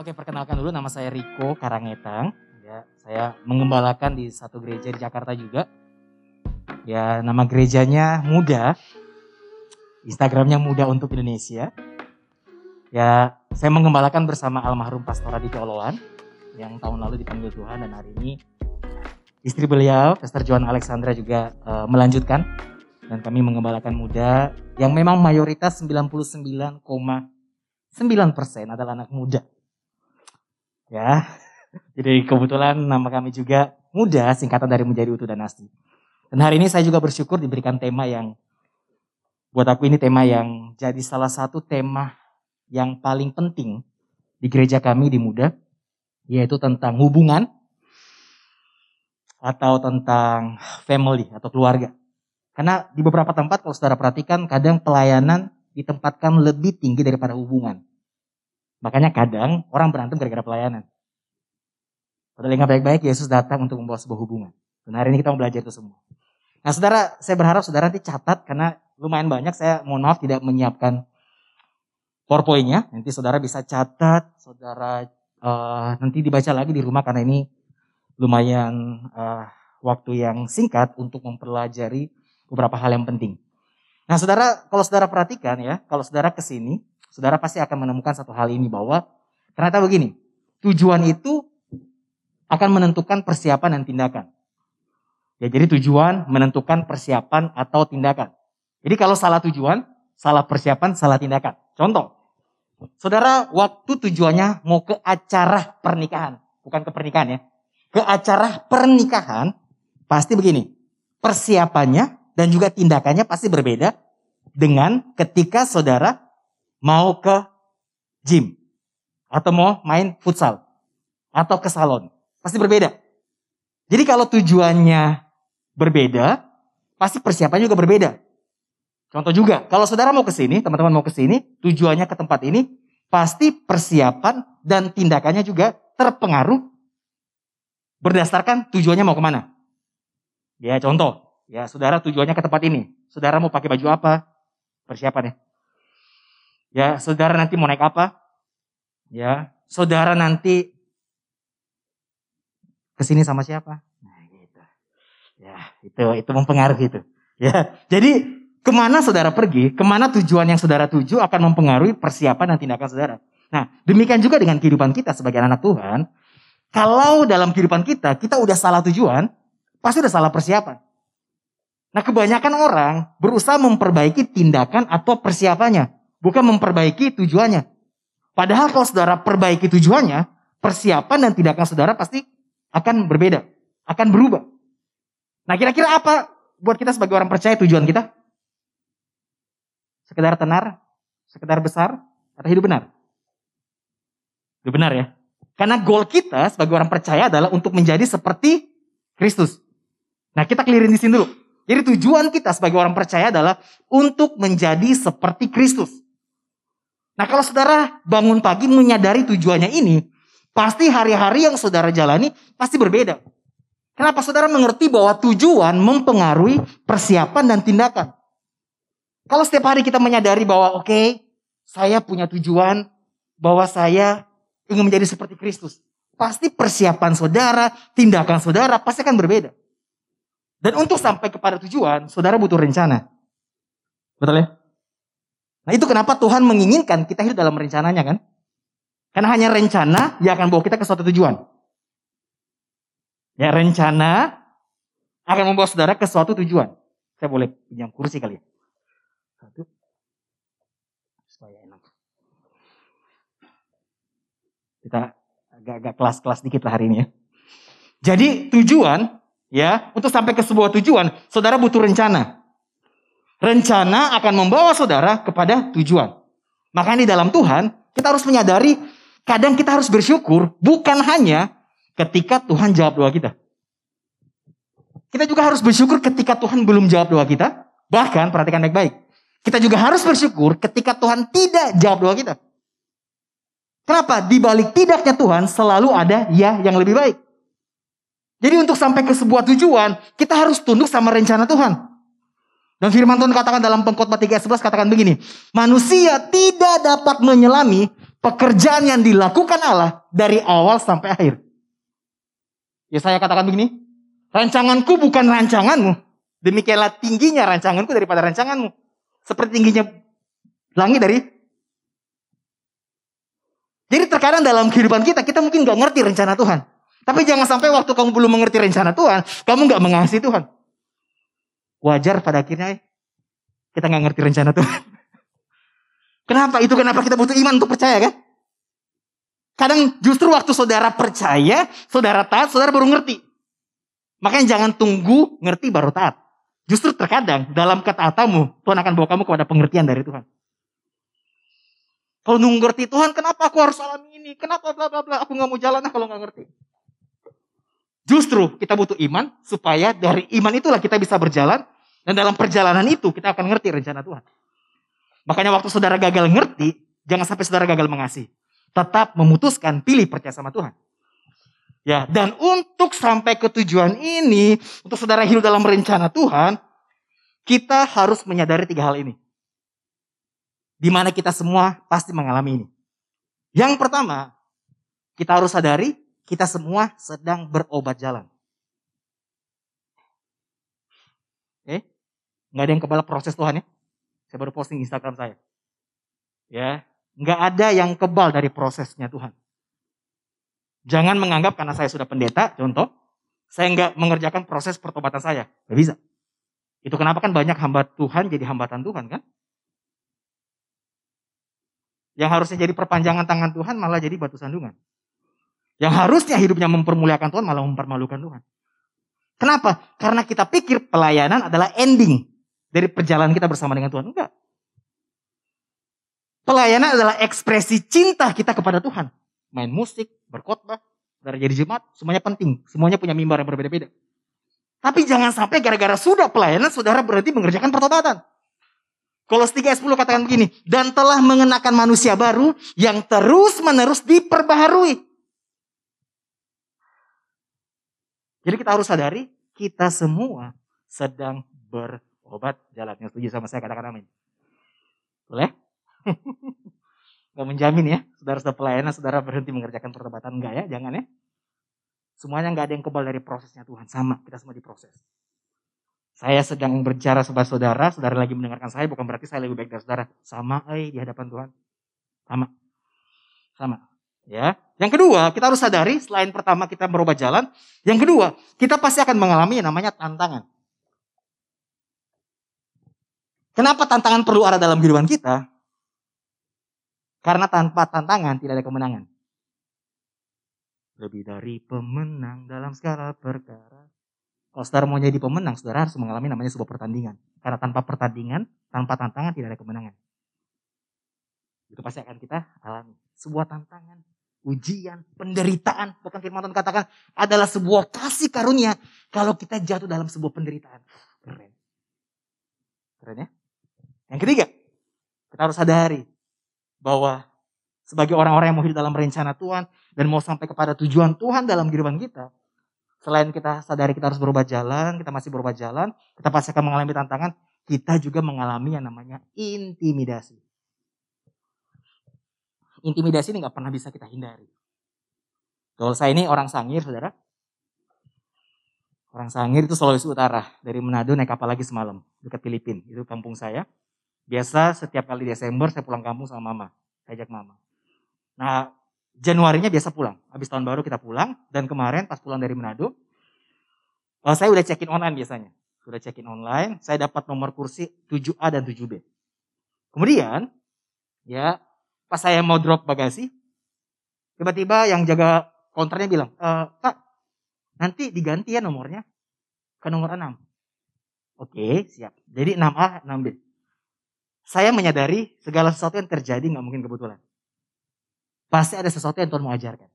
Oke, perkenalkan dulu nama saya Riko Karangetang. Ya, saya mengembalakan di satu gereja di Jakarta juga. Ya, nama gerejanya Muda. Instagramnya Muda untuk Indonesia. Ya, saya mengembalakan bersama almarhum Pastor Aditya Oloan yang tahun lalu dipanggil Tuhan dan hari ini istri beliau, Pastor Joan Alexandra juga uh, melanjutkan dan kami mengembalakan muda yang memang mayoritas 99,9% adalah anak muda. Ya, jadi kebetulan nama kami juga muda, singkatan dari menjadi utuh dan asli. Dan hari ini saya juga bersyukur diberikan tema yang buat aku ini tema yang jadi salah satu tema yang paling penting di gereja kami di muda, yaitu tentang hubungan atau tentang family atau keluarga. Karena di beberapa tempat kalau saudara perhatikan kadang pelayanan ditempatkan lebih tinggi daripada hubungan. Makanya kadang orang berantem gara-gara pelayanan. Padahal ingat baik-baik Yesus datang untuk membawa sebuah hubungan. Dan hari ini kita mau belajar itu semua. Nah saudara, saya berharap saudara nanti catat karena lumayan banyak. Saya mohon maaf tidak menyiapkan PowerPoint-nya. Nanti saudara bisa catat, saudara uh, nanti dibaca lagi di rumah karena ini lumayan uh, waktu yang singkat untuk mempelajari beberapa hal yang penting. Nah saudara, kalau saudara perhatikan ya, kalau saudara ke sini, saudara pasti akan menemukan satu hal ini bahwa ternyata begini, tujuan itu akan menentukan persiapan dan tindakan. Ya, jadi tujuan menentukan persiapan atau tindakan. Jadi kalau salah tujuan, salah persiapan, salah tindakan. Contoh, Saudara, waktu tujuannya mau ke acara pernikahan, bukan ke pernikahan ya. Ke acara pernikahan, pasti begini. Persiapannya dan juga tindakannya pasti berbeda dengan ketika saudara mau ke gym atau mau main futsal atau ke salon. Pasti berbeda. Jadi kalau tujuannya berbeda, pasti persiapannya juga berbeda. Contoh juga, kalau saudara mau ke sini, teman-teman mau ke sini, tujuannya ke tempat ini, pasti persiapan dan tindakannya juga terpengaruh berdasarkan tujuannya mau ke mana. Ya contoh, ya saudara tujuannya ke tempat ini. Saudara mau pakai baju apa? Persiapan ya. Saudara nanti mau naik apa? Ya saudara nanti ke sini sama siapa? Nah gitu. Ya itu itu mempengaruhi itu. Ya jadi Ke mana saudara pergi, ke mana tujuan yang saudara tuju akan mempengaruhi persiapan dan tindakan saudara. Nah, demikian juga dengan kehidupan kita sebagai anak Tuhan. Kalau dalam kehidupan kita, kita udah salah tujuan, pasti udah salah persiapan. Nah, kebanyakan orang berusaha memperbaiki tindakan atau persiapannya, bukan memperbaiki tujuannya. Padahal kalau saudara perbaiki tujuannya, persiapan dan tindakan saudara pasti akan berbeda, akan berubah. Nah, kira-kira apa buat kita sebagai orang percaya tujuan kita? Sekedar tenar, sekedar besar, atau hidup benar? Hidup benar ya. Karena goal kita sebagai orang percaya adalah untuk menjadi seperti Kristus. Nah kita kelirin di sini dulu. Jadi tujuan kita sebagai orang percaya adalah untuk menjadi seperti Kristus. Nah kalau saudara bangun pagi menyadari tujuannya ini, pasti hari-hari yang saudara jalani pasti berbeda. Kenapa saudara mengerti bahwa tujuan mempengaruhi persiapan dan tindakan? Kalau setiap hari kita menyadari bahwa oke, okay, saya punya tujuan bahwa saya ingin menjadi seperti Kristus. Pasti persiapan saudara, tindakan saudara pasti akan berbeda. Dan untuk sampai kepada tujuan, saudara butuh rencana. Betul ya? Nah itu kenapa Tuhan menginginkan kita hidup dalam rencananya kan? Karena hanya rencana yang akan bawa kita ke suatu tujuan. Ya rencana akan membawa saudara ke suatu tujuan. Saya boleh pinjam kursi kali ya. Satu. Supaya enak. Kita agak-agak kelas-kelas dikit lah hari ini ya. Jadi tujuan ya untuk sampai ke sebuah tujuan, saudara butuh rencana. Rencana akan membawa saudara kepada tujuan. Makanya di dalam Tuhan kita harus menyadari kadang kita harus bersyukur bukan hanya ketika Tuhan jawab doa kita. Kita juga harus bersyukur ketika Tuhan belum jawab doa kita. Bahkan perhatikan baik-baik. Kita juga harus bersyukur ketika Tuhan tidak jawab doa kita. Kenapa? Di balik tidaknya Tuhan selalu ada ya yang lebih baik. Jadi untuk sampai ke sebuah tujuan, kita harus tunduk sama rencana Tuhan. Dan firman Tuhan katakan dalam pengkhotbah 3 ayat 11 katakan begini. Manusia tidak dapat menyelami pekerjaan yang dilakukan Allah dari awal sampai akhir. Ya saya katakan begini, rancanganku bukan rancanganmu. Demikianlah tingginya rancanganku daripada rancanganmu. Seperti tingginya langit dari jadi terkadang dalam kehidupan kita, kita mungkin gak ngerti rencana Tuhan. Tapi jangan sampai waktu kamu belum mengerti rencana Tuhan, kamu gak mengasihi Tuhan. Wajar pada akhirnya kita gak ngerti rencana Tuhan. Kenapa? Itu kenapa kita butuh iman untuk percaya kan? Kadang justru waktu saudara percaya, saudara taat, saudara baru ngerti. Makanya jangan tunggu ngerti baru taat. Justru terkadang dalam ketaatanmu, Tuhan akan bawa kamu kepada pengertian dari Tuhan. Kalau nunggu ngerti Tuhan, kenapa aku harus alami ini? Kenapa bla bla bla? Aku nggak mau jalan kalau nggak ngerti. Justru kita butuh iman supaya dari iman itulah kita bisa berjalan dan dalam perjalanan itu kita akan ngerti rencana Tuhan. Makanya waktu saudara gagal ngerti, jangan sampai saudara gagal mengasihi. Tetap memutuskan pilih percaya sama Tuhan. Ya, dan untuk sampai ke tujuan ini, untuk saudara hidup dalam rencana Tuhan, kita harus menyadari tiga hal ini di mana kita semua pasti mengalami ini. Yang pertama, kita harus sadari kita semua sedang berobat jalan. Eh, nggak ada yang kebal proses Tuhan ya. Saya baru posting Instagram saya. Ya, nggak ada yang kebal dari prosesnya Tuhan. Jangan menganggap karena saya sudah pendeta, contoh, saya nggak mengerjakan proses pertobatan saya. Gak bisa. Itu kenapa kan banyak hamba Tuhan jadi hambatan Tuhan kan? Yang harusnya jadi perpanjangan tangan Tuhan malah jadi batu sandungan. Yang harusnya hidupnya mempermuliakan Tuhan malah mempermalukan Tuhan. Kenapa? Karena kita pikir pelayanan adalah ending dari perjalanan kita bersama dengan Tuhan. Enggak. Pelayanan adalah ekspresi cinta kita kepada Tuhan. Main musik, berkhotbah, dari jadi jemaat, semuanya penting. Semuanya punya mimbar yang berbeda-beda. Tapi jangan sampai gara-gara sudah pelayanan, saudara berhenti mengerjakan pertobatan. Kolos 3 ayat 10 katakan begini, dan telah mengenakan manusia baru yang terus menerus diperbaharui. Jadi kita harus sadari, kita semua sedang berobat jalannya. Setuju sama saya katakan amin. Boleh? Gak menjamin ya, saudara sudah pelayanan, saudara berhenti mengerjakan pertobatan. Enggak ya, jangan ya. Semuanya nggak ada yang kebal dari prosesnya Tuhan. Sama, kita semua diproses. Saya sedang berbicara sama saudara, saudara lagi mendengarkan saya, bukan berarti saya lebih baik dari saudara. Sama, eh, di hadapan Tuhan. Sama. Sama. Ya. Yang kedua, kita harus sadari, selain pertama kita merubah jalan, yang kedua, kita pasti akan mengalami yang namanya tantangan. Kenapa tantangan perlu ada dalam kehidupan kita? Karena tanpa tantangan tidak ada kemenangan. Lebih dari pemenang dalam segala perkara kalau saudara mau jadi pemenang, saudara harus mengalami namanya sebuah pertandingan. Karena tanpa pertandingan, tanpa tantangan tidak ada kemenangan. Itu pasti akan kita alami. Sebuah tantangan, ujian, penderitaan. Bahkan firman Tuhan katakan adalah sebuah kasih karunia. Kalau kita jatuh dalam sebuah penderitaan. Keren. Keren ya? Yang ketiga, kita harus sadari bahwa sebagai orang-orang yang mau hidup dalam rencana Tuhan dan mau sampai kepada tujuan Tuhan dalam kehidupan kita, Selain kita sadari kita harus berubah jalan, kita masih berubah jalan, kita pasti akan mengalami tantangan, kita juga mengalami yang namanya intimidasi. Intimidasi ini nggak pernah bisa kita hindari. Kalau saya ini orang Sangir, saudara. Orang Sangir itu Sulawesi Utara. Dari Manado naik kapal lagi semalam, dekat Filipina. Itu kampung saya. Biasa setiap kali Desember saya pulang kampung sama mama. Saya ajak mama. Nah, Januarinya biasa pulang. Habis tahun baru kita pulang. Dan kemarin pas pulang dari Manado, uh, saya udah check-in online biasanya. Sudah check-in online, saya dapat nomor kursi 7A dan 7B. Kemudian, ya pas saya mau drop bagasi, tiba-tiba yang jaga konternya bilang, e, Pak, nanti diganti ya nomornya ke nomor 6. Oke, siap. Jadi 6A, 6B. Saya menyadari segala sesuatu yang terjadi nggak mungkin kebetulan. Pasti ada sesuatu yang Tuhan mau ajarkan.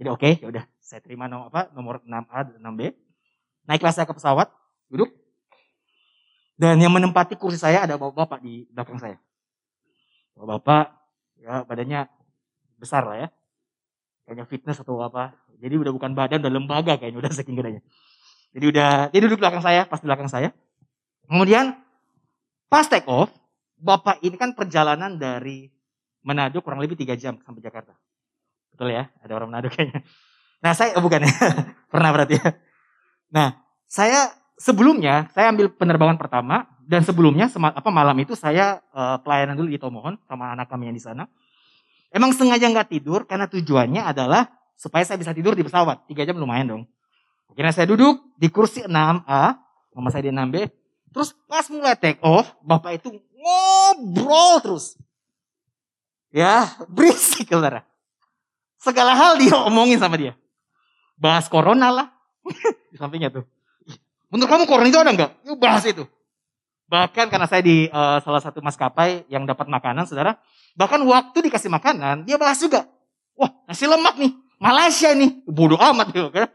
Jadi oke, okay, ya udah saya terima nomor apa? Nomor 6A dan 6B. Naiklah saya ke pesawat, duduk. Dan yang menempati kursi saya ada bapak-bapak di belakang saya. Bapak-bapak ya badannya besar lah ya. Kayaknya fitness atau apa. Jadi udah bukan badan, udah lembaga kayaknya, udah saking gedenya. Jadi udah, dia duduk belakang saya, pas di belakang saya. Kemudian pas take off, bapak ini kan perjalanan dari Manado kurang lebih tiga jam sampai Jakarta. Betul ya? Ada orang Manado kayaknya. Nah saya, oh bukan ya. Pernah berarti ya. Nah saya sebelumnya, saya ambil penerbangan pertama. Dan sebelumnya, apa malam itu saya uh, pelayanan dulu di Tomohon sama anak kami yang di sana. Emang sengaja nggak tidur karena tujuannya adalah supaya saya bisa tidur di pesawat. Tiga jam lumayan dong. Akhirnya saya duduk di kursi 6A, mama saya di 6B. Terus pas mulai take off, bapak itu ngobrol terus. Ya, berisik saudara. Segala hal dia omongin sama dia. Bahas corona lah. di sampingnya tuh. Menurut kamu corona itu ada nggak? Yuk bahas itu. Bahkan karena saya di uh, salah satu maskapai yang dapat makanan, saudara. Bahkan waktu dikasih makanan, dia bahas juga. Wah, nasi lemak nih. Malaysia nih. Bodoh amat. Gitu, kan?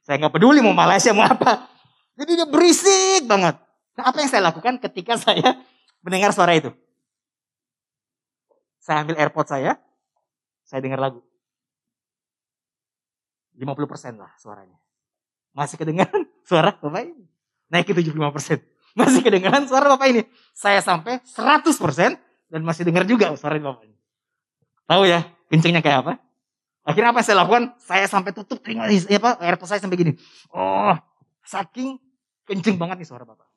Saya nggak peduli mau Malaysia mau apa. Jadi dia berisik banget. Nah, apa yang saya lakukan ketika saya mendengar suara itu? Saya ambil airpod saya, saya dengar lagu. 50% lah suaranya. Masih kedengaran suara Bapak ini. Naik ke 75%. Masih kedengaran suara Bapak ini. Saya sampai 100% dan masih dengar juga suara Bapak ini. Tahu ya, kencengnya kayak apa? Akhirnya apa yang saya lakukan? Saya sampai tutup telinga apa airport saya sampai gini. Oh, saking kenceng banget nih suara Bapak.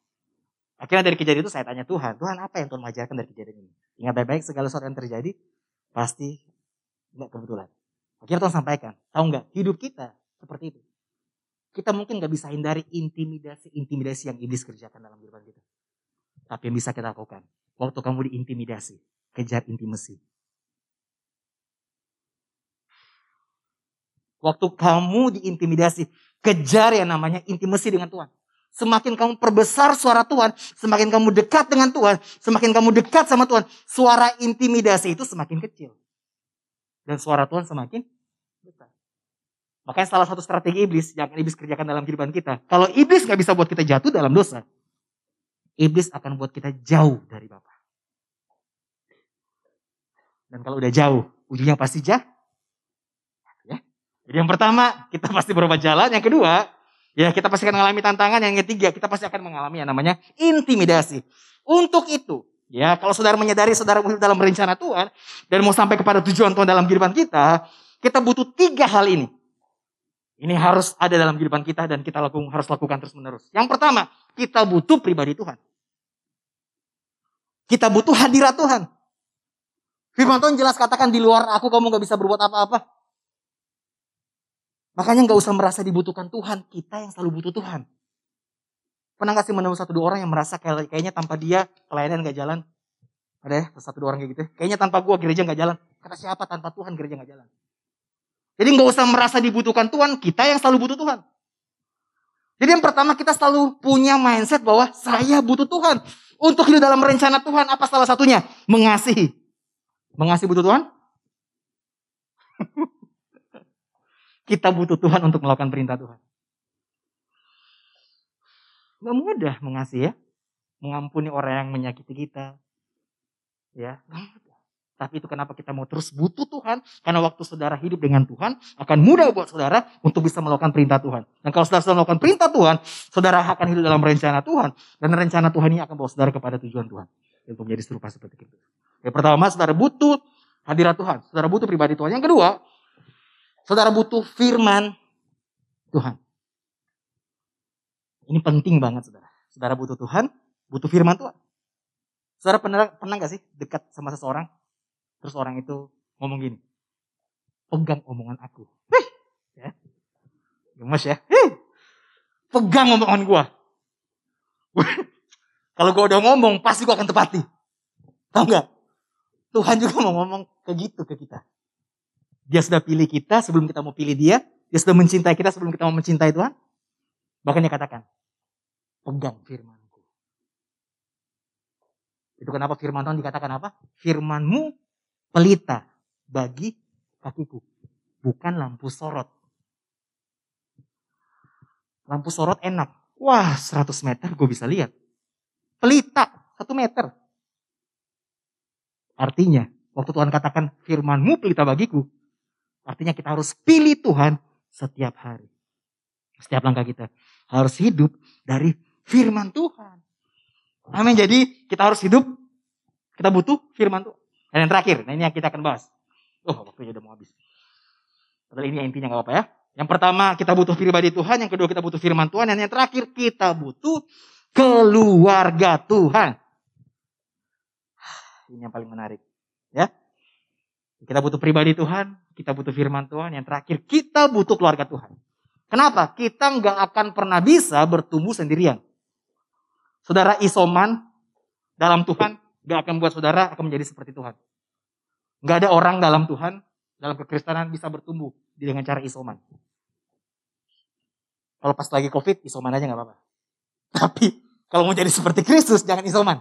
Akhirnya dari kejadian itu saya tanya Tuhan, Tuhan apa yang Tuhan mengajarkan dari kejadian ini? Ingat baik-baik segala sesuatu yang terjadi pasti nggak kebetulan. Akhirnya Tuhan sampaikan, tahu nggak hidup kita seperti itu. Kita mungkin gak bisa hindari intimidasi-intimidasi yang iblis kerjakan dalam kehidupan kita. Tapi yang bisa kita lakukan, waktu kamu diintimidasi, kejar intimasi. Waktu kamu diintimidasi, kejar yang namanya intimasi dengan Tuhan. Semakin kamu perbesar suara Tuhan, semakin kamu dekat dengan Tuhan, semakin kamu dekat sama Tuhan, suara intimidasi itu semakin kecil. Dan suara Tuhan semakin. Makanya salah satu strategi iblis yang iblis kerjakan dalam kehidupan kita. Kalau iblis nggak bisa buat kita jatuh dalam dosa, iblis akan buat kita jauh dari Bapa. Dan kalau udah jauh, ujungnya pasti jah. Ya. Jadi yang pertama, kita pasti berubah jalan. Yang kedua, ya kita pasti akan mengalami tantangan. Yang ketiga, kita pasti akan mengalami yang namanya intimidasi. Untuk itu, ya kalau saudara menyadari saudara dalam rencana Tuhan dan mau sampai kepada tujuan Tuhan dalam kehidupan kita, kita butuh tiga hal ini. Ini harus ada dalam kehidupan kita dan kita lakukan, harus lakukan terus menerus. Yang pertama, kita butuh pribadi Tuhan. Kita butuh hadirat Tuhan. Firman Tuhan jelas katakan di luar aku kamu gak bisa berbuat apa-apa. Makanya gak usah merasa dibutuhkan Tuhan. Kita yang selalu butuh Tuhan. Pernah gak sih menemukan satu dua orang yang merasa kayak, kayaknya tanpa dia pelayanan gak jalan? Ada ya satu dua orang kayak gitu. Kayaknya tanpa gua gereja gak jalan. Kata siapa tanpa Tuhan gereja gak jalan? Jadi nggak usah merasa dibutuhkan Tuhan, kita yang selalu butuh Tuhan. Jadi yang pertama kita selalu punya mindset bahwa saya butuh Tuhan. Untuk hidup dalam rencana Tuhan, apa salah satunya? Mengasihi. Mengasihi butuh Tuhan? kita butuh Tuhan untuk melakukan perintah Tuhan. Gak mudah mengasihi ya. Mengampuni orang yang menyakiti kita. Ya, tapi itu kenapa kita mau terus butuh Tuhan. Karena waktu saudara hidup dengan Tuhan, akan mudah buat saudara untuk bisa melakukan perintah Tuhan. Dan kalau saudara sudah melakukan perintah Tuhan, saudara akan hidup dalam rencana Tuhan. Dan rencana Tuhan ini akan bawa saudara kepada tujuan Tuhan. Untuk menjadi serupa seperti itu. Yang pertama, saudara butuh hadirat Tuhan. Saudara butuh pribadi Tuhan. Yang kedua, saudara butuh firman Tuhan. Ini penting banget saudara. Saudara butuh Tuhan, butuh firman Tuhan. Saudara pernah, pernah gak sih dekat sama seseorang Terus orang itu ngomong gini, pegang omongan aku. Hih, ya. Gemes ya. Hih, pegang omongan gua. Kalau gua udah ngomong, pasti gua akan tepati. Tahu nggak? Tuhan juga mau ngomong ke gitu ke kita. Dia sudah pilih kita sebelum kita mau pilih dia. Dia sudah mencintai kita sebelum kita mau mencintai Tuhan. Bahkan dia katakan, pegang firmanku. Itu kenapa firman Tuhan dikatakan apa? Firmanmu pelita bagi kakiku, bukan lampu sorot. Lampu sorot enak. Wah, 100 meter gue bisa lihat. Pelita, 1 meter. Artinya, waktu Tuhan katakan firmanmu pelita bagiku, artinya kita harus pilih Tuhan setiap hari. Setiap langkah kita harus hidup dari firman Tuhan. Amin. Jadi kita harus hidup, kita butuh firman Tuhan. Dan yang terakhir, nah ini yang kita akan bahas. Oh, waktunya udah mau habis. Padahal ini intinya nggak apa-apa ya. Yang pertama kita butuh pribadi Tuhan, yang kedua kita butuh firman Tuhan, dan yang terakhir kita butuh keluarga Tuhan. Ini yang paling menarik. Ya. Kita butuh pribadi Tuhan, kita butuh firman Tuhan, yang terakhir kita butuh keluarga Tuhan. Kenapa? Kita nggak akan pernah bisa bertumbuh sendirian. Saudara isoman dalam Tuhan nggak akan buat saudara akan menjadi seperti Tuhan. Nggak ada orang dalam Tuhan, dalam kekristenan bisa bertumbuh dengan cara isoman. Kalau pas lagi COVID, isoman aja nggak apa-apa. Tapi kalau mau jadi seperti Kristus, jangan isoman.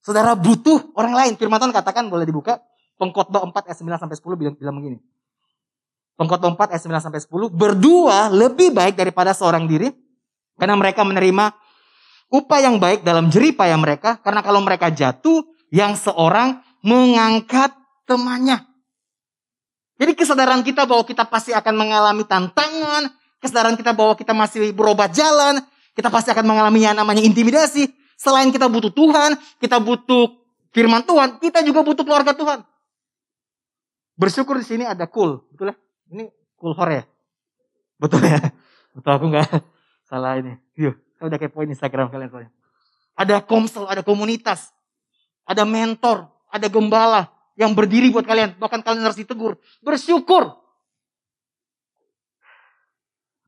Saudara butuh orang lain. Firman Tuhan katakan boleh dibuka. Pengkhotbah 4 ayat 9 sampai 10 bilang, bilang begini. Pengkhotbah 4 ayat 9 sampai 10. Berdua lebih baik daripada seorang diri. Karena mereka menerima upah yang baik dalam jeripaya mereka. Karena kalau mereka jatuh, yang seorang mengangkat temannya. Jadi kesadaran kita bahwa kita pasti akan mengalami tantangan, kesadaran kita bahwa kita masih berobat jalan, kita pasti akan mengalami yang namanya intimidasi. Selain kita butuh Tuhan, kita butuh firman Tuhan, kita juga butuh keluarga Tuhan. Bersyukur di sini ada cool, betul ya? Ini cool hore ya? Betul ya? Betul aku nggak salah ini. Yuk, saya udah kepoin Instagram kalian soalnya. Ada komsel, ada komunitas, ada mentor, ada gembala yang berdiri buat kalian. Bahkan kalian harus ditegur. Bersyukur.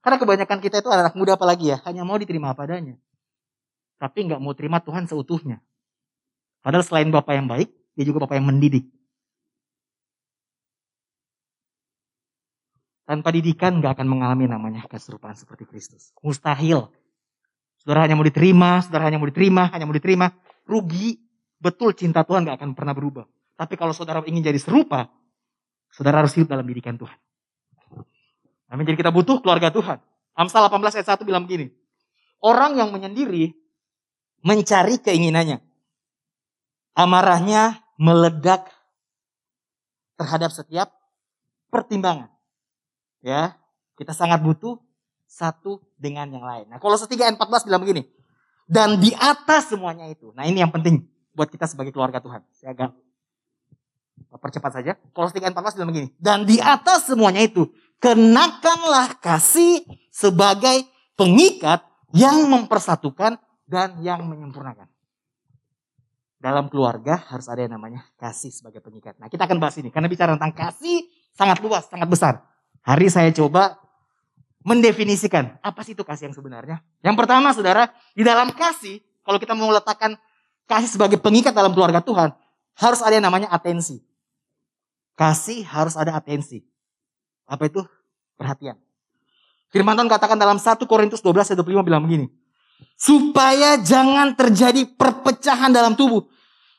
Karena kebanyakan kita itu anak muda apalagi ya, hanya mau diterima apa adanya. Tapi nggak mau terima Tuhan seutuhnya. Padahal selain Bapak yang baik, dia juga Bapak yang mendidik. Tanpa didikan nggak akan mengalami namanya keserupaan seperti Kristus. Mustahil. Saudara hanya mau diterima, saudara hanya mau diterima, hanya mau diterima. Rugi. Betul cinta Tuhan nggak akan pernah berubah. Tapi kalau saudara ingin jadi serupa, saudara harus hidup dalam didikan Tuhan. Amin. Jadi kita butuh keluarga Tuhan. Amsal 18 ayat 1 bilang begini. Orang yang menyendiri mencari keinginannya. Amarahnya meledak terhadap setiap pertimbangan. Ya, kita sangat butuh satu dengan yang lain. Nah, kalau setiga ayat 14 bilang begini. Dan di atas semuanya itu. Nah, ini yang penting buat kita sebagai keluarga Tuhan. Saya agak percepat saja. Kalau setiga ayat 14 bilang begini. Dan di atas semuanya itu, kenakanlah kasih sebagai pengikat yang mempersatukan dan yang menyempurnakan. Dalam keluarga harus ada yang namanya kasih sebagai pengikat. Nah kita akan bahas ini. Karena bicara tentang kasih sangat luas, sangat besar. Hari saya coba mendefinisikan apa sih itu kasih yang sebenarnya. Yang pertama saudara, di dalam kasih, kalau kita mau meletakkan kasih sebagai pengikat dalam keluarga Tuhan, harus ada yang namanya atensi. Kasih harus ada atensi. Apa itu? Perhatian. Firman Tuhan katakan dalam 1 Korintus 12 ayat 25 bilang begini. Supaya jangan terjadi perpecahan dalam tubuh.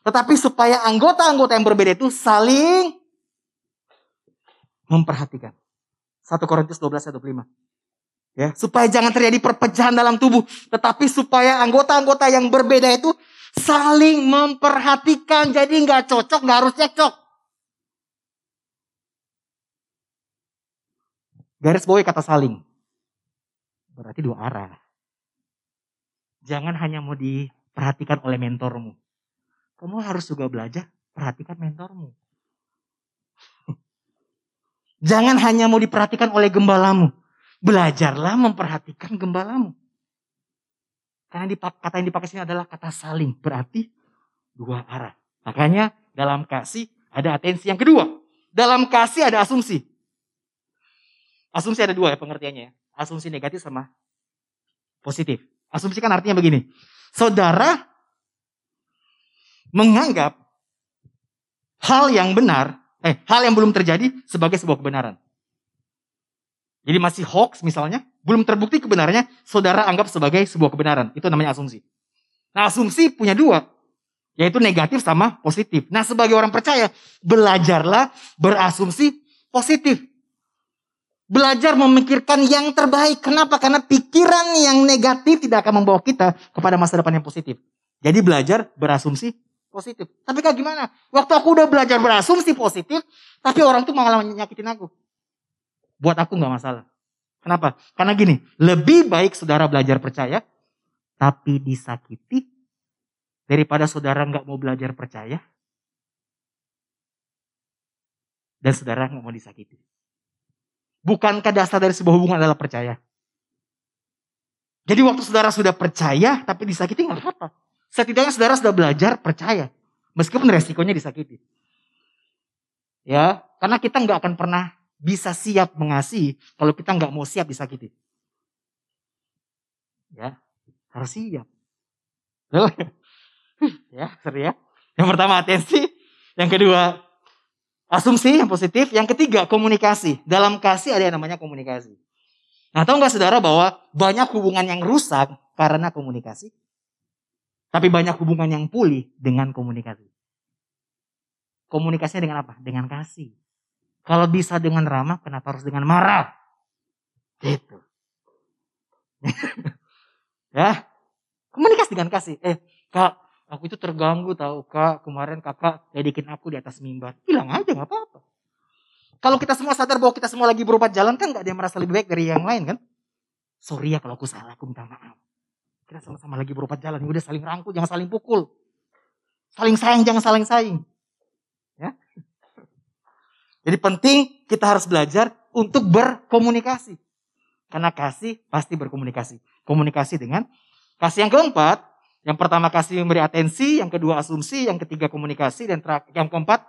Tetapi supaya anggota-anggota yang berbeda itu saling memperhatikan. 1 Korintus 12 ayat 25. Ya, supaya jangan terjadi perpecahan dalam tubuh, tetapi supaya anggota-anggota yang berbeda itu saling memperhatikan. Jadi nggak cocok, nggak harus cekcok. Garis bawahi kata saling. Berarti dua arah. Jangan hanya mau diperhatikan oleh mentormu. Kamu harus juga belajar perhatikan mentormu. Jangan hanya mau diperhatikan oleh gembalamu. Belajarlah memperhatikan gembalamu. Karena kata yang dipakai sini adalah kata saling. Berarti dua arah. Makanya dalam kasih ada atensi. Yang kedua, dalam kasih ada asumsi. Asumsi ada dua ya pengertiannya. Ya. Asumsi negatif sama positif. Asumsi kan artinya begini. Saudara menganggap hal yang benar eh hal yang belum terjadi sebagai sebuah kebenaran. Jadi masih hoax misalnya, belum terbukti kebenarannya, saudara anggap sebagai sebuah kebenaran. Itu namanya asumsi. Nah asumsi punya dua, yaitu negatif sama positif. Nah sebagai orang percaya, belajarlah berasumsi positif. Belajar memikirkan yang terbaik. Kenapa? Karena pikiran yang negatif tidak akan membawa kita kepada masa depan yang positif. Jadi belajar berasumsi positif. Tapi kak gimana? Waktu aku udah belajar berasumsi positif, tapi orang tuh malah nyakitin aku. Buat aku nggak masalah. Kenapa? Karena gini, lebih baik saudara belajar percaya, tapi disakiti, daripada saudara nggak mau belajar percaya, dan saudara nggak mau disakiti. Bukankah dasar dari sebuah hubungan adalah percaya? Jadi waktu saudara sudah percaya tapi disakiti nggak apa-apa. Setidaknya saudara sudah belajar percaya. Meskipun resikonya disakiti. Ya, karena kita nggak akan pernah bisa siap mengasihi kalau kita nggak mau siap disakiti. Ya, harus siap. ya, seru ya. Yang pertama atensi, yang kedua asumsi yang positif, yang ketiga komunikasi. Dalam kasih ada yang namanya komunikasi. Nah, tahu nggak saudara bahwa banyak hubungan yang rusak karena komunikasi? Tapi banyak hubungan yang pulih dengan komunikasi. Komunikasinya dengan apa? Dengan kasih. Kalau bisa dengan ramah, kenapa harus dengan marah? Gitu. ya, komunikasi dengan kasih. Eh, kak, Aku itu terganggu tahu kak, kemarin kakak ledekin aku di atas mimbar. Bilang aja nggak apa-apa. Kalau kita semua sadar bahwa kita semua lagi berobat jalan kan nggak ada yang merasa lebih baik dari yang lain kan? Sorry ya kalau aku salah, aku minta maaf. Kita sama-sama lagi berobat jalan, udah saling rangkul, jangan saling pukul. Saling sayang, jangan saling saing. Jadi penting kita harus belajar untuk berkomunikasi. Karena kasih pasti berkomunikasi. Komunikasi dengan kasih yang keempat, yang pertama kasih memberi atensi, yang kedua asumsi, yang ketiga komunikasi, dan yang keempat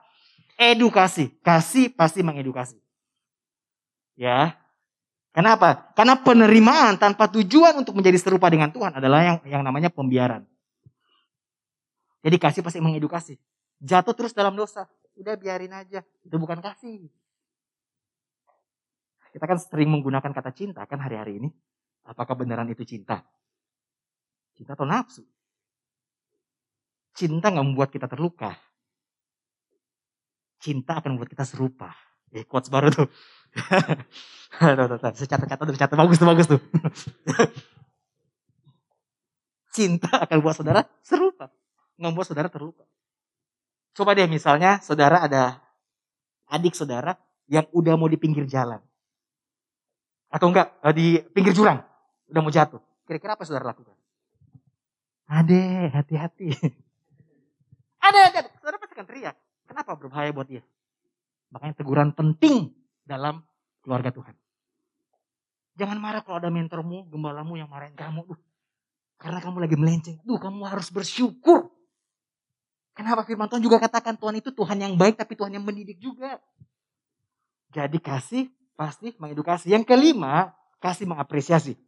edukasi. Kasih pasti mengedukasi. Ya. Kenapa? Karena penerimaan tanpa tujuan untuk menjadi serupa dengan Tuhan adalah yang yang namanya pembiaran. Jadi kasih pasti mengedukasi. Jatuh terus dalam dosa, udah biarin aja. Itu bukan kasih. Kita kan sering menggunakan kata cinta kan hari-hari ini. Apakah beneran itu cinta? Cinta atau nafsu? Cinta nggak membuat kita terluka. Cinta akan membuat kita serupa. Eh, quotes baru tuh. Secatat kata tuh, catat bagus tuh, bagus tuh. Cinta akan membuat saudara serupa. Nggak membuat saudara terluka. Coba deh misalnya saudara ada adik saudara yang udah mau di pinggir jalan. Atau enggak, eh, di pinggir jurang. Udah mau jatuh. Kira-kira apa saudara lakukan? Ade, hati-hati. Ada, ada. Saudara pasti akan teriak. Kenapa berbahaya buat dia? Makanya teguran penting dalam keluarga Tuhan. Jangan marah kalau ada mentormu, gembalamu yang marahin kamu. Duh, karena kamu lagi melenceng. Duh, kamu harus bersyukur. Kenapa firman Tuhan juga katakan Tuhan itu Tuhan yang baik tapi Tuhan yang mendidik juga. Jadi kasih pasti mengedukasi. Yang kelima, kasih mengapresiasi.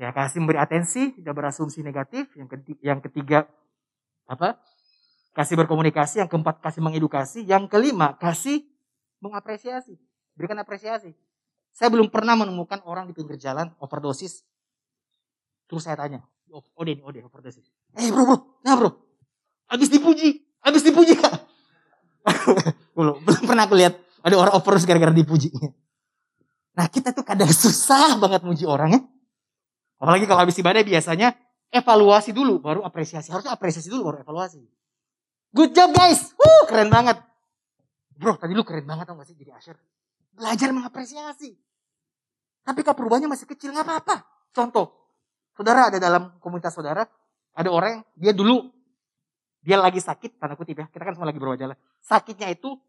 Ya kasih memberi atensi, tidak berasumsi negatif. Yang ketiga, yang ketiga apa? Kasih berkomunikasi, yang keempat kasih mengedukasi, yang kelima kasih mengapresiasi, berikan apresiasi. Saya belum pernah menemukan orang di pinggir jalan overdosis. Terus saya tanya, oh, Ode nih, Ode overdosis. Eh bro, bro, nah bro, habis dipuji, habis dipuji kak. belum, pernah aku lihat ada orang overdosis gara-gara dipuji. Nah kita tuh kadang susah banget muji orang ya. Apalagi kalau habis ibadah biasanya evaluasi dulu baru apresiasi. Harusnya apresiasi dulu baru evaluasi. Good job guys. Wuh, keren banget. Bro, tadi lu keren banget tau gak sih jadi asher. Belajar mengapresiasi. Tapi kalau perubahannya masih kecil, nggak apa-apa. Contoh, saudara ada dalam komunitas saudara, ada orang dia dulu dia lagi sakit, tanda kutip ya, kita kan semua lagi berwajah Sakitnya itu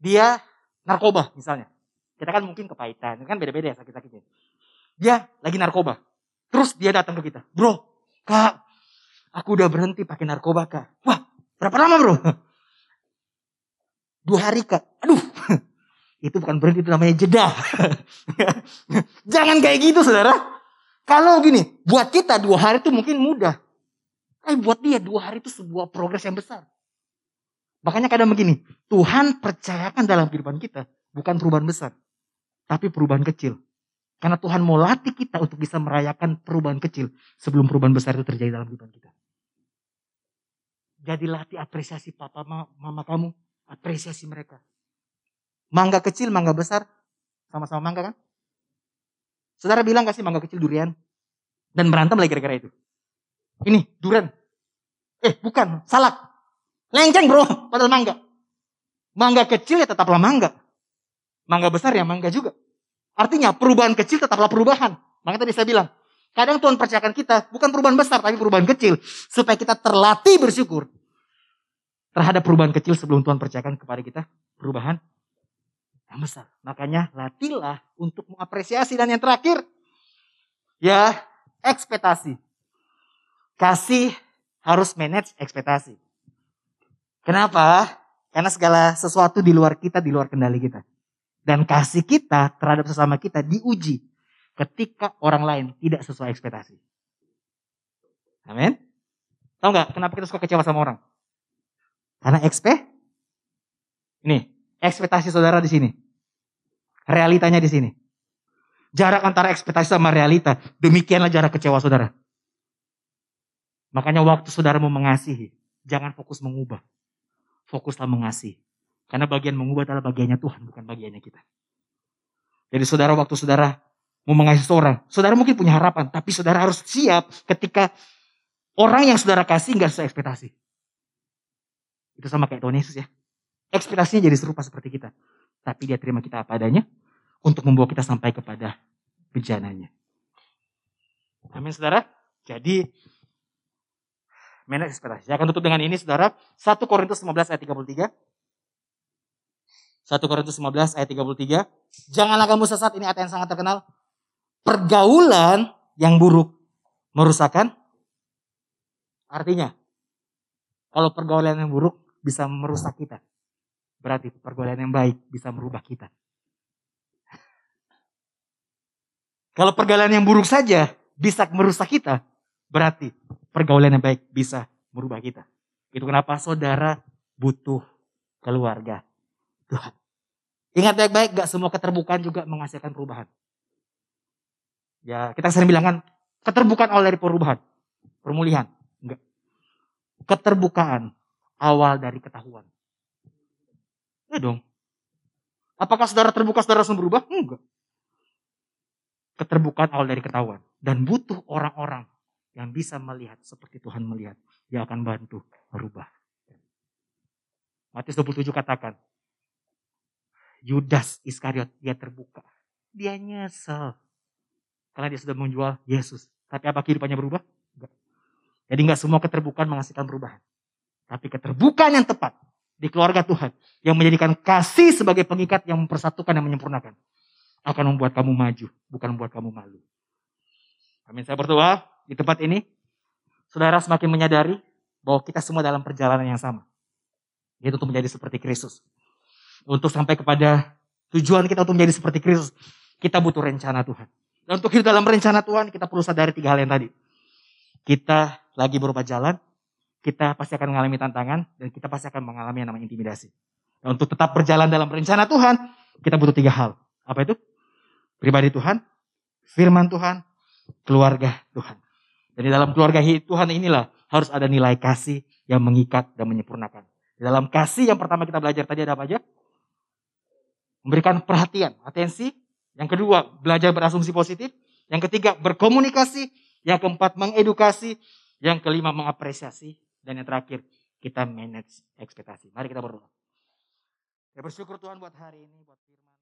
dia narkoba misalnya. Kita kan mungkin kepahitan, kan beda-beda ya sakit-sakitnya. Dia lagi narkoba. Terus dia datang ke kita, bro, kak, aku udah berhenti pakai narkoba kak. Wah, berapa lama bro? Dua hari kak. Aduh, itu bukan berhenti, itu namanya jeda. Jangan kayak gitu saudara. Kalau gini, buat kita dua hari itu mungkin mudah. Tapi buat dia dua hari itu sebuah progres yang besar. Makanya kadang begini, Tuhan percayakan dalam kehidupan kita bukan perubahan besar, tapi perubahan kecil. Karena Tuhan mau latih kita untuk bisa merayakan perubahan kecil sebelum perubahan besar itu terjadi dalam kehidupan kita. Jadi latih apresiasi papa mama kamu, apresiasi mereka. Mangga kecil, mangga besar, sama-sama mangga kan? Saudara bilang kasih mangga kecil durian dan berantem lagi gara-gara itu. Ini durian. Eh bukan, salak. Lenceng bro, padahal mangga. Mangga kecil ya tetaplah mangga. Mangga besar ya mangga juga. Artinya perubahan kecil tetaplah perubahan. Makanya tadi saya bilang, kadang Tuhan percayakan kita bukan perubahan besar tapi perubahan kecil supaya kita terlatih bersyukur. terhadap perubahan kecil sebelum Tuhan percayakan kepada kita perubahan yang besar. Makanya latihlah untuk mengapresiasi dan yang terakhir ya ekspektasi. Kasih harus manage ekspektasi. Kenapa? Karena segala sesuatu di luar kita, di luar kendali kita. Dan kasih kita terhadap sesama kita diuji ketika orang lain tidak sesuai ekspektasi. Amin. Tahu nggak kenapa kita suka kecewa sama orang? Karena ekspe, ini ekspektasi saudara di sini, realitanya di sini. Jarak antara ekspektasi sama realita, demikianlah jarak kecewa saudara. Makanya waktu saudara mau mengasihi, jangan fokus mengubah fokuslah mengasihi. Karena bagian mengubah adalah bagiannya Tuhan, bukan bagiannya kita. Jadi saudara waktu saudara mau mengasihi seorang, saudara mungkin punya harapan, tapi saudara harus siap ketika orang yang saudara kasih nggak sesuai ekspektasi. Itu sama kayak Tuhan Yesus ya. Ekspektasinya jadi serupa seperti kita. Tapi dia terima kita apa adanya untuk membawa kita sampai kepada bejananya. Amin saudara. Jadi manage ekspektasi. Saya akan tutup dengan ini saudara. 1 Korintus 15 ayat 33. 1 Korintus 15 ayat 33. Janganlah kamu sesat, ini ayat yang sangat terkenal. Pergaulan yang buruk merusakkan. Artinya, kalau pergaulan yang buruk bisa merusak kita. Berarti pergaulan yang baik bisa merubah kita. Kalau pergaulan yang buruk saja bisa merusak kita, berarti pergaulan yang baik bisa merubah kita. Itu kenapa saudara butuh keluarga Tuhan. Ingat baik-baik, gak semua keterbukaan juga menghasilkan perubahan. Ya, kita sering bilang kan, keterbukaan awal dari perubahan. Pemulihan. Enggak. Keterbukaan awal dari ketahuan. Ya dong. Apakah saudara terbuka, saudara langsung berubah? Enggak. Keterbukaan awal dari ketahuan. Dan butuh orang-orang yang bisa melihat seperti Tuhan melihat. Dia akan bantu merubah. Matius 27 katakan, Yudas Iskariot, dia terbuka. Dia nyesel. Karena dia sudah menjual Yesus. Tapi apa kehidupannya berubah? Enggak. Jadi enggak semua keterbukaan menghasilkan perubahan. Tapi keterbukaan yang tepat di keluarga Tuhan. Yang menjadikan kasih sebagai pengikat yang mempersatukan dan menyempurnakan. Akan membuat kamu maju, bukan membuat kamu malu. Amin. Saya berdoa di tempat ini, saudara semakin menyadari bahwa kita semua dalam perjalanan yang sama. Yaitu untuk menjadi seperti Kristus. Untuk sampai kepada tujuan kita untuk menjadi seperti Kristus, kita butuh rencana Tuhan. Dan untuk hidup dalam rencana Tuhan, kita perlu sadari tiga hal yang tadi. Kita lagi berupa jalan, kita pasti akan mengalami tantangan, dan kita pasti akan mengalami yang namanya intimidasi. Dan untuk tetap berjalan dalam rencana Tuhan, kita butuh tiga hal. Apa itu? Pribadi Tuhan, firman Tuhan, keluarga Tuhan. Dan di dalam keluarga Tuhan inilah harus ada nilai kasih yang mengikat dan menyempurnakan. Di dalam kasih yang pertama kita belajar tadi ada apa aja? Memberikan perhatian, atensi. Yang kedua, belajar berasumsi positif. Yang ketiga, berkomunikasi. Yang keempat, mengedukasi. Yang kelima, mengapresiasi. Dan yang terakhir, kita manage ekspektasi. Mari kita berdoa. Ya bersyukur Tuhan buat hari ini, buat firman.